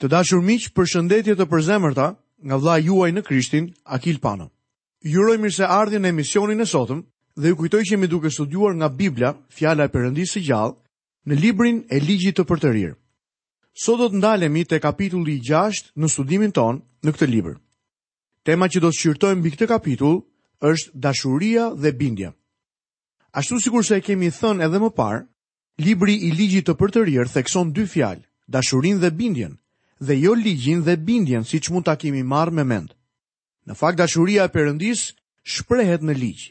Të dashur miq, përshëndetje të përzemërta nga vëllai juaj në Krishtin, Akil Pano. Ju uroj mirëseardhjen në emisionin e sotëm dhe ju kujtoj që jemi duke studiuar nga Bibla, Fjala e Perëndisë së gjallë, në librin e Ligjit të Përtërirë. Sot do të ndalemi te kapitulli i 6 në studimin tonë në këtë libër. Tema që do të shqyrtojmë mbi këtë kapitull është dashuria dhe bindja. Ashtu sikurse e kemi thënë edhe më parë, Libri i Ligjit të Përtërirë thekson dy fjalë, dashurinë dhe bindjen, dhe jo ligjin dhe bindjen siç mund ta kemi marrë me mend. Në fakt dashuria e Perëndisë shprehet në ligj.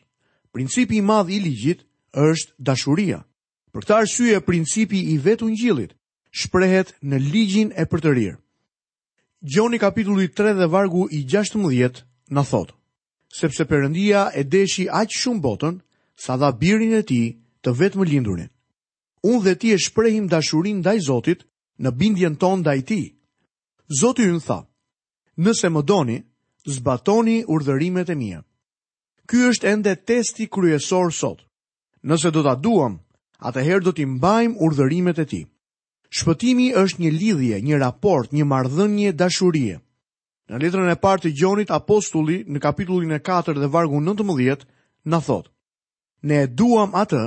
Principi i madh i ligjit është dashuria. Për këtë arsye principi i vetë ungjillit shprehet në ligjin e përtërirë. Gjoni kapitulli 3 dhe vargu i 16 na thotë: Sepse Perëndia e deshi aq shumë botën, sa dha Birin e Tij të vetëmlindurin. Unë dhe ti e shprehim dashurinë ndaj Zotit në bindjen tonë ndaj Tij. Zoti ynë tha, Nëse më doni, zbatoni urdhërimet e mia. Ky është ende testi kryesor sot. Nëse do ta duam, atëherë do t'i mbajmë urdhërimet e tij. Shpëtimi është një lidhje, një raport, një marrëdhënie dashurie. Në letrën e parë të Gjonit apostulli në kapitullin e 4 dhe vargu 19 na thotë: Ne e duam atë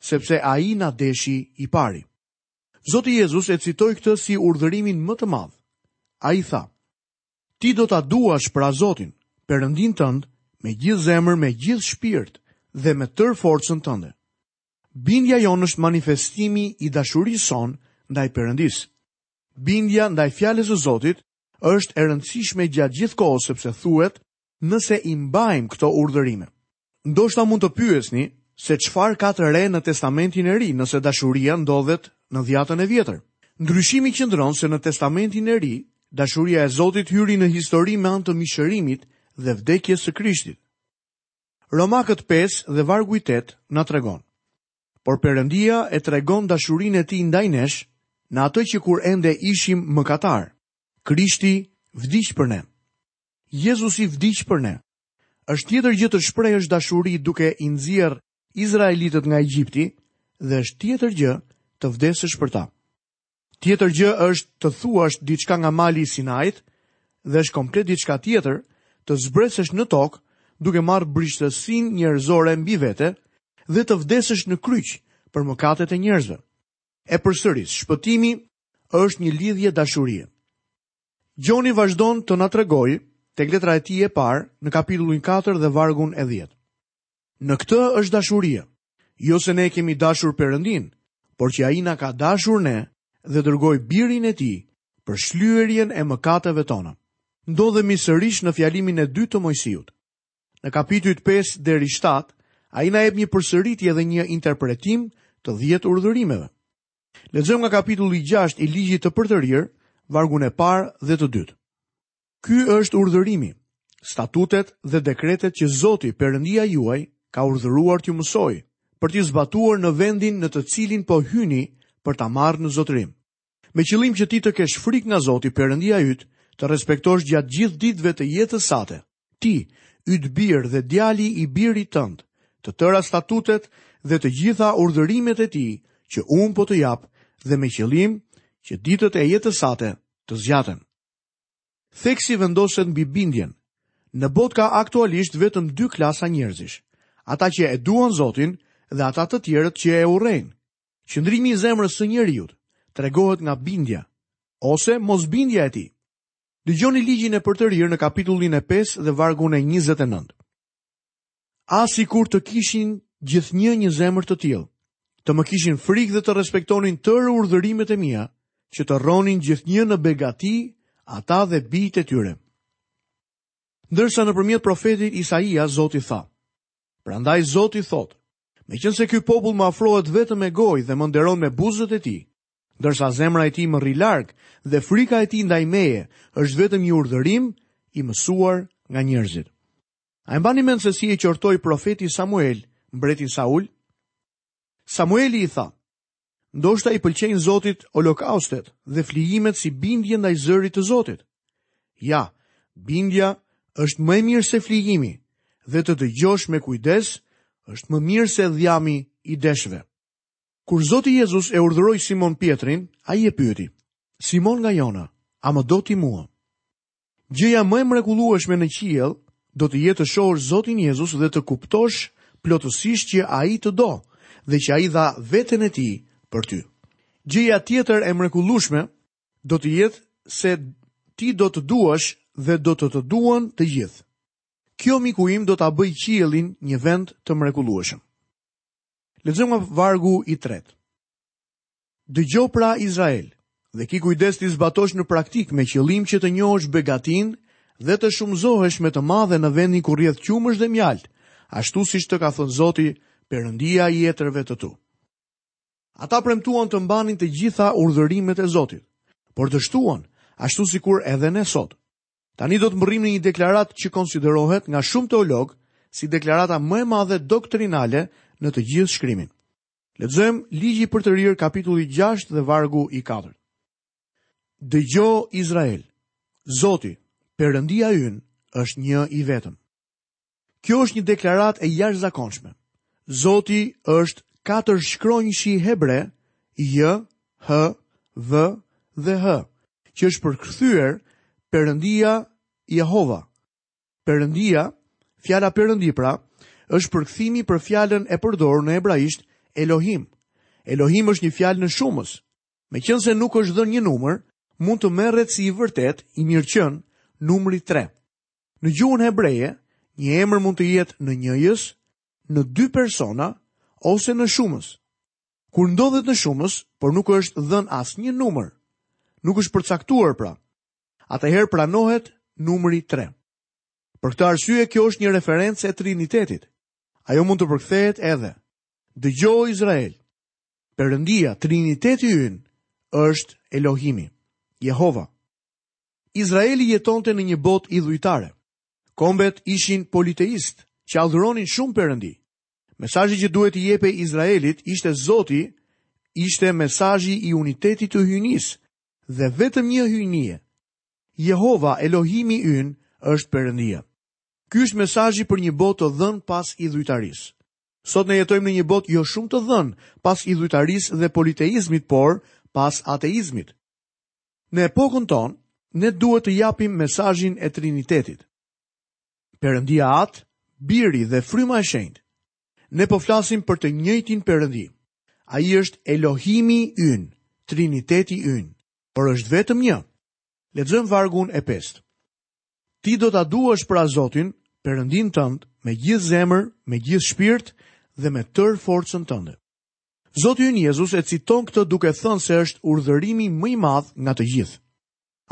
sepse ai na deshi i pari. Zoti Jezus e citoi këtë si urdhërimin më të madh. Ai tha: Ti do ta duash pra Zotin, Perëndinë tënd, me gjithë zemër, me gjithë shpirt dhe me tërë forcën tënde. Bindja jonë është manifestimi i dashurisë sonë ndaj Perëndisë. Bindja ndaj fjalës së Zotit është e rëndësishme gjatë gjithë kohës sepse thuhet nëse i mbajmë këto urdhërime. Ndoshta mund të pyesni se çfarë ka të re në Testamentin e Ri nëse dashuria ndodhet në Dhjatën e Vjetër. Ndryshimi qëndron se në Testamentin e Ri, dashuria e Zotit hyri në histori me anë të mishërimit dhe vdekjes së Krishtit. Romakët 5 dhe vargu i 8 na tregon. Por Perëndia e tregon dashurinë e tij ndaj nesh në atë që kur ende ishim mëkatarë, Krishti vdiq për ne. Jezusi vdiq për ne. Është tjetër gjë të shprehësh dashuri duke i nxjerrë izraelitët nga Egjipti dhe është tjetër gjë të vdesësh për ta. Tjetër gjë është të thuash diçka nga mali i Sinait dhe është komplet diçka tjetër të zbresësh në tokë duke marrë brishtësinë njerëzore mbi vete dhe të vdesësh në kryq për mëkatet e njerëzve. E përsëris, shpëtimi është një lidhje dashurie. Gjoni vazhdon të na tregojë tek letra e tij e parë në kapitullin 4 dhe vargun e 10. Në këtë është dashuria. Jo se ne e kemi dashur Perëndinë, por që ai na ka dashur ne dhe dërgoi birin e tij për shlyerjen e mëkateve tona. Ndodhemi sërish në fjalimin e dytë të Moisiut. Në kapitujt 5 deri 7, ai na jep një përsëritje dhe një interpretim të 10 urdhërimeve. Lexojmë nga kapitulli 6 i Ligjit të Përtërirë, vargun e parë dhe të dytë. Ky është urdhërimi, statutet dhe dekretet që Zoti, Perëndia juaj, ka urdhëruar t'ju mësoj, për t'i zbatuar në vendin në të cilin po hyni për ta marrë në zotërim. Me qëllim që ti të kesh frikë nga Zoti, Perëndia yt, të respektosh gjatë gjithë ditëve të jetës sate. Ti, yt bir dhe djali i birit tënd, të tëra statutet dhe të gjitha urdhërimet e tij që unë po të jap dhe me qëllim që ditët e jetës sate të zgjaten. Theksi vendoset mbi bindjen. Në botë ka aktualisht vetëm dy klasa njerëzish, ata që e duan Zotin dhe ata të tjerët që e urrejnë. Qëndrimi i zemrës së njeriut tregohet nga bindja ose mosbindja e tij. Dëgjoni ligjin e përtërirë në kapitullin e pestë dhe vargun e njëzet e nëntë. Ah sikur të kishin gjithnjë një zemër të tillë, të më kishin frikë dhe të respektonin tërë urdhërimet e mia, që të rronin gjithnjë në begati ata dhe bijtë e tyre. Ndërsa nëpërmjet profetit Isaia, Zoti tha, prandaj Zoti thotë, meqenëse ky popull më afrohet vetëm me gojë dhe më nderon me buzët e tij, ndërsa zemra e tij më rri larg dhe frika e tij ndaj meje është vetëm një urdhërim i mësuar nga njerëzit. A e mbani mend se si e qortoi profeti Samuel, mbretin Saul? Samueli i tha, ndoshta i pëlqejnë Zotit holokaustet dhe flijimet si bindje ndaj zërit të Zotit. Ja, bindja është më e mirë se flijimi dhe të dëgjosh me kujdes është më mirë se dhjami i deshve. Kur Zoti Jezus e urdhëroi Simon Pjetrin, ai e pyeti, Simon nga Jona, a më do ti mua? Gjëja më e mrekullueshme në qiell do të jetë të shohësh Zotin Jezus dhe të kuptosh plotësisht që Ai të do dhe që Ai dha veten e Tij për ty. Gjëja tjetër e mrekullueshme do të jetë se ti do të duash dhe do të të duan të gjithë. Kjo miku im do ta bëjë qiellin një vend të mrekullueshëm. Lexojmë nga vargu i tretë. Dëgjo pra Izrael, dhe ki kujdes t'i zbatosh në praktikë me qëllim që të njohësh begatinë dhe të shumëzohesh me të madhe në vendin ku rrjedh qumësht dhe mjaltë, ashtu siç të ka thënë Zoti, Perëndia i etërve të tu. Ata premtuan të mbanin të gjitha urdhërimet e Zotit, por dështuan, ashtu sikur edhe ne sot. Tani do të mbërrijmë në një deklaratë që konsiderohet nga shumë teologë si deklarata më e madhe doktrinale në të gjithë shkrimin. Lexojmë Ligji i Përtërirë kapitulli 6 dhe vargu i 4. Dëgjo Izrael, Zoti, Perëndia ynë është një i vetëm. Kjo është një deklaratë e jashtëzakonshme. Zoti është katërshkronjëshi hebre, J, H, V dhe H, që është përkthyer Perëndia Jehova, Perëndia, fjala Perëndi pra, është përkthimi për fjalën e përdorur në hebraisht Elohim. Elohim është një fjalë në shumës. Meqenëse nuk është dhënë një numër, mund të merret si i vërtetë, i mirëqenë, numri 3. Në gjuhën hebreje, një emër mund të jetë në njëjës, në dy persona ose në shumës. Kur ndodhet në shumës, por nuk është dhënë asnjë numër, nuk është përcaktuar pra. atëherë pranohet numri tre. Për këtë arsye kjo është një referencë e Trinitetit. Ajo mund të përkthehet edhe Dëgjo o Izrael, Perëndia, Triniteti ynë është Elohimi, Jehova. Izraeli jetonte në një botë idhujtare. Kombet ishin politeistë, që adhuronin shumë Perëndi. Mesazhi që duhej t'i jepej Izraelit ishte Zoti, ishte mesazhi i unitetit të hyjnisë, dhe vetëm një hyjnie. Jehova, Elohimi ynë, është Perëndia. Ky është mesazhi për një botë të dhënë pas idhujtarisë. Sot ne jetojmë në një botë jo shumë të dhënë pas idhujtarisë dhe politeizmit, por pas ateizmit. Në epokën tonë, ne duhet të japim mesazhin e Trinitetit. Perëndia Atë, Biri dhe Fryma e Shenjtë. Ne po flasim për të njëjtin Perëndi. Ai është Elohimi ynë, Triniteti ynë, por është vetëm një. Lexojmë vargun e pestë. Ti do ta duash pra Zotin, Perëndinë tënd, me gjithë zemër, me gjithë shpirt dhe me tërë forcën tënde. Zoti ynë Jezus e citon këtë duke thënë se është urdhërimi më i madh nga të gjithë.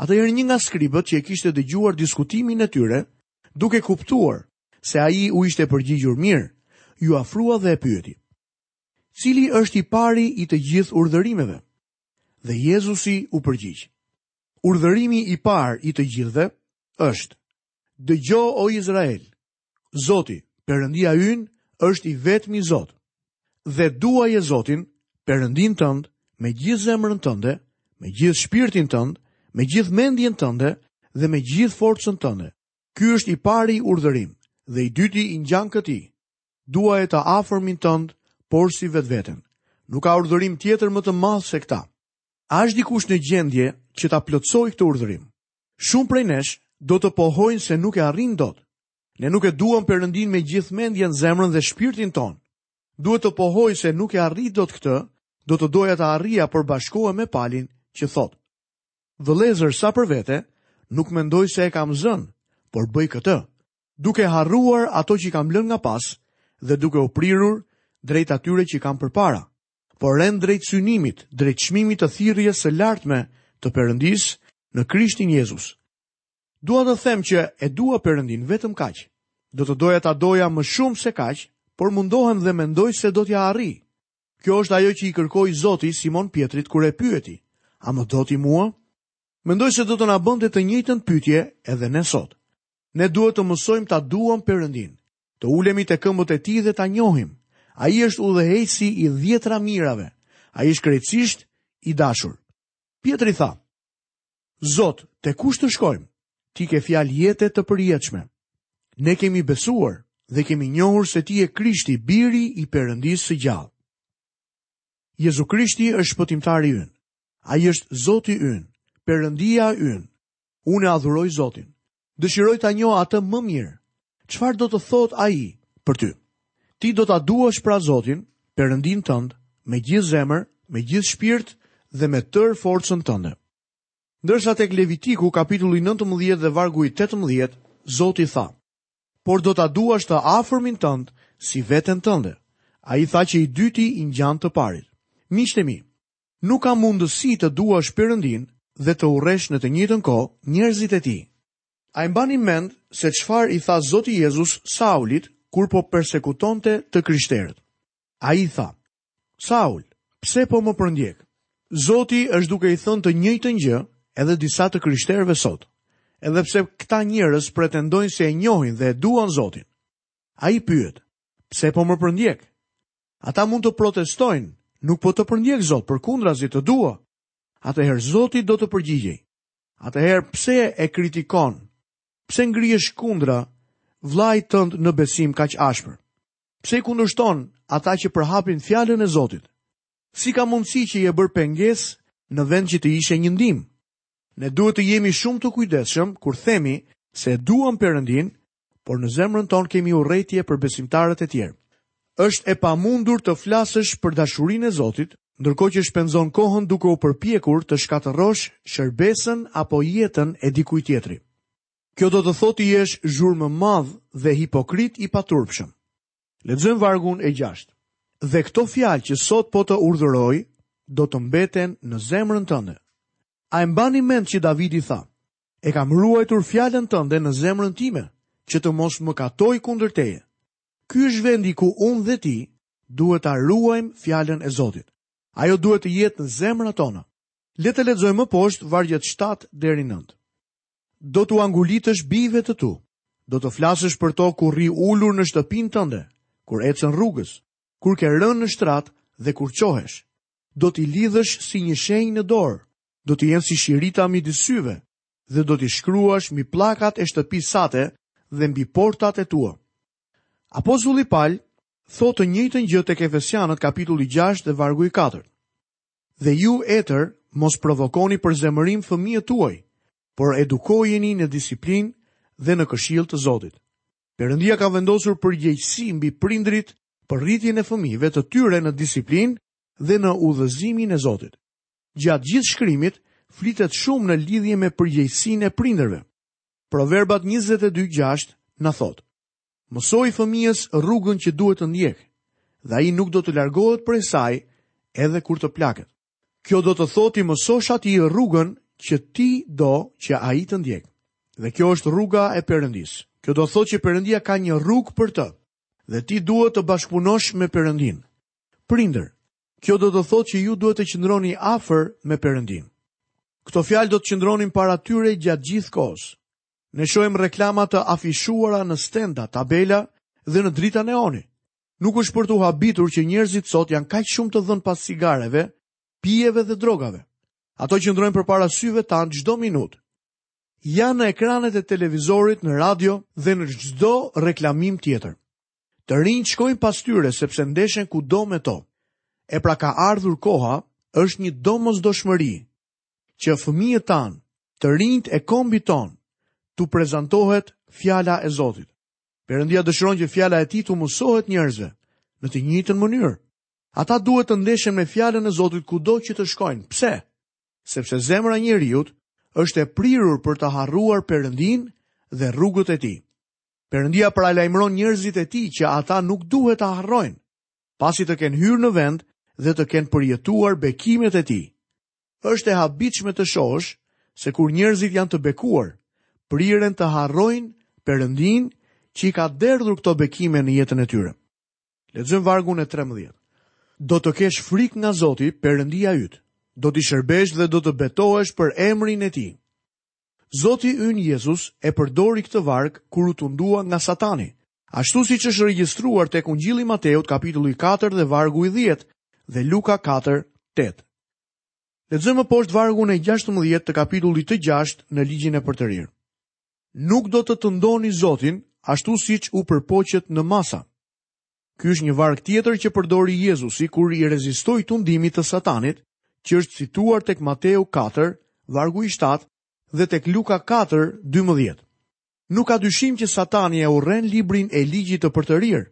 Atëherë një nga skribët që e kishte dëgjuar diskutimin e tyre, duke kuptuar se ai u ishte përgjigjur mirë, iu afrua dhe e pyeti. Cili është i pari i të gjithë urdhërimeve? Dhe Jezusi u përgjigj. Urdhërimi i parë i të gjithëve është: Dëgjo o Izrael, Zoti, Perëndia ynë është i vetmi Zot. Dhe duaje Zotin, Perëndinë tënd, me gjithë zemrën tënde, me gjithë shpirtin tënd, me gjithë mendjen tënde dhe me gjithë forcën tënde. Ky është i pari urdhërim dhe i dyti i ngjan këtij. Duaje të afërmin tënd, porsi vetveten. Nuk ka urdhërim tjetër më të madh se këta. A është dikush në gjendje që ta plotësojë këtë urdhërim? Shumë prej nesh do të pohojnë se nuk e arrijnë dot. Ne nuk e duam Perëndinë me gjithë mendjen, zemrën dhe shpirtin tonë. Duhet të pohoj se nuk e arrij dot këtë, do të doja ta arrija, por bashkohem me Palin që thotë. Vëllezër sa për vete, nuk mendoj se e kam zënë, por bëj këtë. duke harruar ato që kam lënë nga pas dhe duke u prirur drejt atyre që kam përpara, por rend drejt synimit, drejt çmimit të thirrjes së lartme të Perëndisë në Krishtin Jezus. Dua të them që e dua Perëndinë vetëm kaq. Do të doja ta doja më shumë se kaq, por mundohem dhe mendoj se do t'ia arrij. Kjo është ajo që i kërkoi Zoti Simon Pjetrit kur e pyeti: A më do ti mua? Mendoj se do të na bënte të njëjtën pyetje edhe ne sot. Ne duhet të mësojmë ta duam Perëndinë, të ulemi te këmbët e tij dhe ta njohim. Ai është udhëheqësi i dhjetëra mijërave. Ai është krejtësisht i dashur. Pjetri tha: Zot, te kush të shkojmë? Ti ke fjalë jete të përjetshme. Ne kemi besuar dhe kemi njohur se ti je Krishti, biri i Perëndisë së gjallë. Jezu Krishti është shpëtimtari ynë. Ai është Zoti ynë, Perëndia ynë. Unë e adhuroj Zotin. Dëshiroj ta njoh atë më mirë. Çfarë do të thotë ai për ty? Ti do ta duash pra Zotin, Perëndinë tënd, me gjithë zemër, me gjithë shpirt dhe me tërë forcën tënde. Ndërsa tek Levitiku kapitulli 19 dhe vargu i 18, Zoti tha: Por do ta duash të afërmin tënd si veten tënde. Ai tha që i dyti i ngjan të parit. Miqtë e mi, Nuk ka mundësi të duash Perëndinë dhe të urresh në të njëjtën kohë njerëzit e tij. A e mbani mend se çfarë i tha Zoti Jezus Saulit kur po persekutonte të krishterët? Ai i tha, Saul, pse po më përndjek? Zoti është duke i thënë të njëjtën gjë edhe disa të krishterëve sot, edhe pse këta njerëz pretendojnë se e njohin dhe e duan Zotin. Ai pyet, Pse po më përndjek? Ata mund të protestojnë, nuk po të përndjek Zot, përkundrazi të dua. Atëherë Zoti do të përgjigjej. Atëherë pse e kritikon? Pse ngrihesh kundra vëllait tënd në besim kaq ashpër? Pse i kundërshton ata që përhapin fjalën e Zotit? Si ka mundësi që je bërë pengesë në vend që të ishe një ndihmë? Ne duhet të jemi shumë të kujdesshëm kur themi se e duam Perëndinë por në zemrën tonë kemi urrejtje për besimtarët e tjerë. Është e pamundur të flasësh për dashurinë e Zotit, ndërkohë që shpenzon kohën duke u përpjekur të shkatërrosh shërbesën apo jetën e dikujt tjetri. Kjo do të thotë të jesh zhurmëmadh dhe hipokrit i paturpshëm. Lexojmë vargun e 6. Dhe këto fjalë që sot po të urdhëroj do të mbeten në zemrën tënde. A e mbani mend që Davidi tha: E kam ruajtur fjalën tënde në zemrën time, që të mos mëkatoj kundër teje. Ky është vendi ku unë dhe ti duhet ta ruajmë fjalën e Zotit. Ajo duhet të jetë në zemrat tona. Le të lexojmë më poshtë vargjet shtatë deri në nëntë. Do t'ua ngulitësh bijve të tu. Do të flasësh për to kur rri ulur në shtëpinë tënde, kur ecën rrugës, kur ke rënë në shtrat dhe kur çohesh. Do t'i lidhësh si një shenjë në dorë, do të jenë si shirita midis syve dhe do t'i shkruash mbi pllakat e shtëpisë sate dhe mbi portat e tua. Apostulli Pal thotë të njëjtën gjë tek Efesianët kapitulli 6 dhe vargu i 4. Dhe ju etër mos provokoni për zemërim fëmijët tuaj, por edukojeni në disiplinë dhe në këshillë të Zotit. Perëndia ka vendosur përgjegjësi mbi prindërit për rritjen e fëmijëve të tyre në disiplinë dhe në udhëzimin e Zotit. Gjatë gjithë shkrimit, flitet shumë në lidhje me përgjegjësinë e prindërve. Proverbat 22:6 na thotë: Mësoi fëmijës rrugën që duhet të ndjekë, dhe ai nuk do të largohet prej saj edhe kur të plaket. Kjo do të thotë t'i mësosh atij rrugën që ti do që ai të ndjekë. Dhe kjo është rruga e Perëndisë. Kjo do thotë që Perëndia ka një rrugë për të dhe ti duhet të bashkëpunosh me Perëndinë. Prindër, Kjo do të thotë që ju duhet të qëndroni afër me Perëndinë. Këto fjalë do të qëndronin para tyre gjatë gjithë kohës. Ne shohim reklama të afishuara në stenda, tabela dhe në drita neoni. Nuk është për t'u habitur që njerëzit sot janë kaq shumë të dhënë pas cigareve, pijeve dhe drogave. Ato qëndrojnë përpara syve tanë çdo minutë. Janë në ekranet e televizorit, në radio dhe në çdo reklamim tjetër. Të rinjtë shkojnë pas tyre sepse ndeshen kudo me to. E pra ka ardhur koha, është një domosdoshmëri që fëmijët tanë, të rinjtë e kombit tonë, t'u prezantohet fjala e Zotit. Perëndia dëshiron që fjala e tij t'u mësohet njerëzve në të njëjtën mënyrë. Ata duhet të ndeshen me fjalën e Zotit kudo që të shkojnë. Pse? Sepse zemra e njeriut është e prirur për ta harruar Perëndinë dhe rrugët e tij. Perëndia paralajmëron njerëzit e tij që ata nuk duhet ta harrojnë, pasi të kenë hyrë në vend dhe të kenë përjetuar bekimet e tij. Është e habitshme të shohësh se kur njerëzit janë të bekuar, priren të harrojnë Perëndinë që i ka derdhur këto bekime në jetën e tyre. Lexojmë vargun e 13. Do të kesh frikë nga Zoti, Perëndia yt. Do t'i shërbesh dhe do të betohesh për emrin e tij. Zoti ynë Jezus e përdori këtë varg kur u tundua nga Satani, ashtu siç është regjistruar tek Ungjilli i Mateut kapitulli katër dhe vargu i dhjetë dhe Luka katër, tetë. Lexojmë më poshtë vargun e gjashtëmbëdhjetë të kapitullit të gjashtë në Ligjin e Përtërirë. Nuk do të tundoni Zotin ashtu siç u përpoqët në Masa. Ky është një varg tjetër që përdori Jezusi kur i rezistoi tundimit të Satanit, që është cituar tek Mateu 4, vargu i 7 dhe tek Luka 4, 12. Nuk ka dyshim që Satani e urren librin e ligjit të përtërirë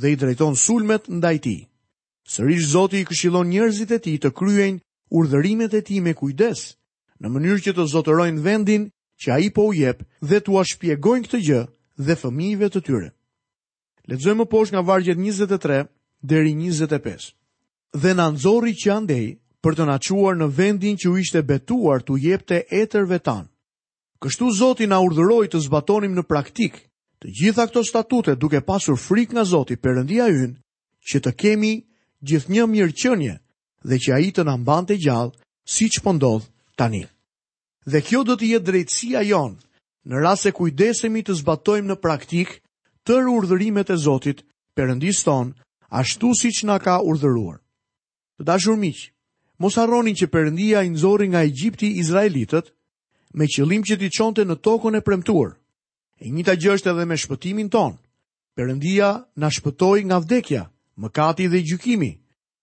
dhe i drejton sulmet ndaj tij. Sërish Zoti i këshillon njerëzit e tij të kryejnë urdhërimet e tij me kujdes, në mënyrë që të zotërojnë vendin që ai po u jep dhe t'ua shpjegojnë këtë gjë dhe fëmijëve të tyre. Lexojmë më poshtë nga vargjet 23 deri 25. Dhe na nxori që andej për të na çuar në vendin që u ishte betuar t'u jepte etërve tanë. Kështu Zoti na urdhëroi të zbatonim në praktikë të gjitha këto statute duke pasur frikë nga Zoti Perëndia ynë, që të kemi gjithnjë mirëqenie dhe që ai të na mbante gjallë, siç po ndodh tani. Dhe kjo do të jetë drejtësia jonë, në rast se kujdesemi të zbatojmë në praktikë tërë urdhërimet e Zotit, Perëndisë tonë, ashtu siç na ka urdhëruar. Të dashur miq, mos harroni që Perëndia i nxori nga Egjipti izraelitët me qëllim që t'i çonte në tokën e premtuar. E njëjta gjë është edhe me shpëtimin tonë. Perëndia na shpëtoi nga vdekja, mëkati dhe gjykimi.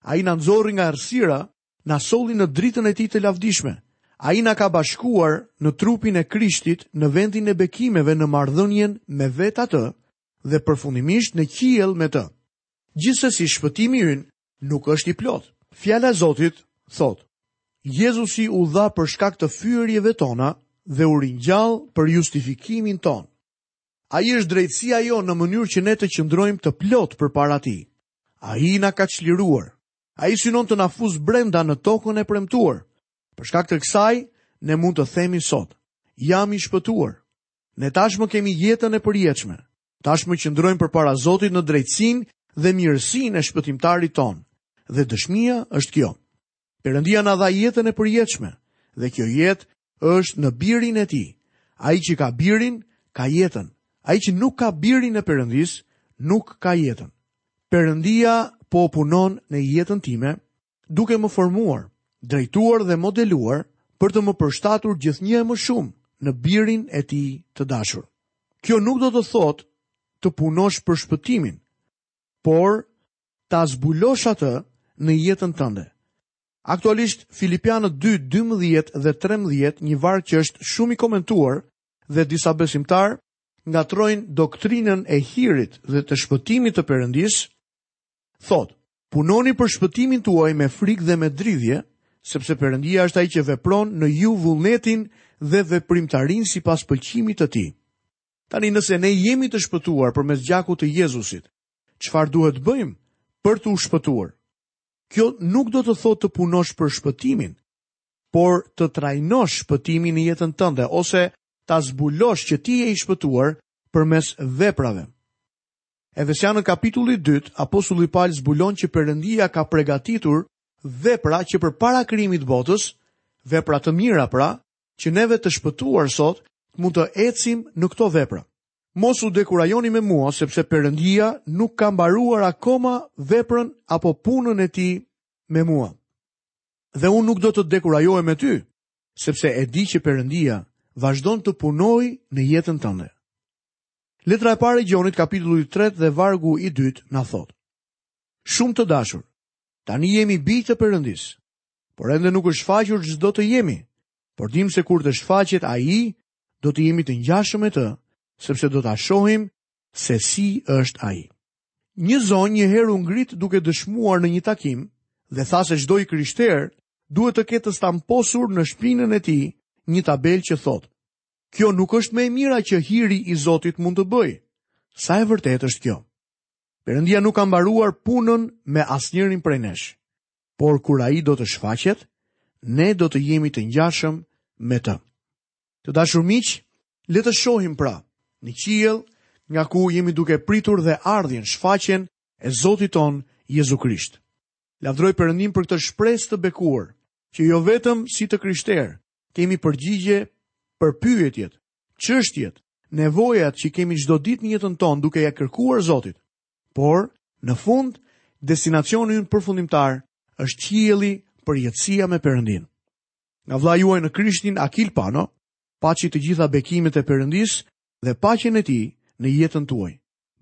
Ai na nxori nga errësira na solli në dritën e tij të lavdishme. Ai na ka bashkuar në trupin e Krishtit në vendin e bekimeve në marrëdhënien me vetë atë dhe përfundimisht në qiell me të. Gjithsesi shpëtimi ynë nuk është i plotë. Fjala e Zotit thotë: Jezusi u dha për shkak të fyerjeve tona dhe u ringjall për justifikimin tonë. Ai është drejtësia jonë në mënyrë që ne të qëndrojmë të plotë përpara tij. Ai na ka çliruar. Ai synon të na fusë brenda në tokën e premtuar. Për shkak të kësaj, ne mund të themi sot, jam i shpëtuar. Ne tashmë kemi jetën e përjetshme. Tashmë qëndrojmë përpara Zotit në drejtësinë dhe mirësinë e shpëtimtarit tonë. Dhe dëshmia është kjo. Perëndia na dha jetën e përjetshme dhe kjo jetë është në birin e tij. Ai që ka birin, ka jetën. Ai që nuk ka birin e Perëndisë, nuk ka jetën. Perëndia po punon në jetën time, duke më formuar, drejtuar dhe modeluar për të më përshtatur gjithnjë e më shumë në birin e tij të dashur. Kjo nuk do të thotë të punosh për shpëtimin, por ta zbulosh atë në jetën tënde. Aktualisht Filipianët 2, 12 dhe 13, një varg që është shumë i komentuar dhe disa besimtarë ngatërrojnë doktrinën e hirit dhe të shpëtimit të Perëndisë, thotë: Punoni për shpëtimin tuaj me frikë dhe me dridhje, sepse Perëndia është ai që vepron në ju vullnetin dhe veprimtarinë sipas pëlqimit të tij. Tani nëse ne jemi të shpëtuar përmes gjakut të Jezusit, çfarë duhet bëjmë për t'u shpëtuar? Kjo nuk do të thotë të punosh për shpëtimin, por të trajnosh shpëtimin në jetën tënde ose ta zbulosh që ti je i shpëtuar përmes veprave. Efesianët kapitulli 2, apostulli Pal zbulon që Perëndia ka përgatitur vepra që përpara krijimit të botës, vepra të mira pra, që neve të shpëtuar sot të mund të ecim në këto vepra. Mos u dekurajoni me mua, sepse Perëndia nuk ka mbaruar akoma veprën apo punën e tij me mua. Dhe unë nuk do të dekurajohem me ty, sepse e di që Perëndia vazhdon të punojë në jetën tënde. Letra e parë e Gjonit kapitulli i 3 dhe vargu i 2 na thotë. Shumë të dashur, tani jemi bij të Perëndisë, por ende nuk është shfaqur ç'do të jemi, por dimë se kur të shfaqet ai, do të jemi të ngjashëm me të, sepse do ta shohim se si është ai. Një zonjë një herë u ngrit duke dëshmuar në një takim dhe tha se çdo i krishterë duhet të ketë të stamposur në shpinën e tij një tabelë që thotë, kjo nuk është më e mira që hiri i Zotit mund të bëjë, sa e vërtetë është kjo. Perëndia nuk ka mbaruar punën me asnjërin prej nesh. por kur ai do të shfaqet, ne do të jemi të ngjashëm me të. Të dashur miq, le të shohim pra, në qiell, nga ku jemi duke pritur dhe ardhjen shfaqjen e Zotit tonë Jezu Krisht. Lavdëroj Perëndinë për këtë shpresë të bekuar, që jo vetëm si të krishterë, kemi përgjigje për pyetjet, çështjet, nevojat që kemi çdo ditë në jetën tonë duke ia kërkuar Zotit, Por, në fund, destinacioni ynë përfundimtar është qielli, përjetësia me Perëndinë. Nga vëllai juaj në Krishtin Akil Pano, paçi të gjitha bekimet e Perëndisë dhe paqen e tij në jetën tuaj.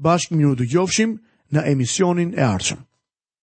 Bashkë mirudëgjofshim në emisionin e ardhshëm.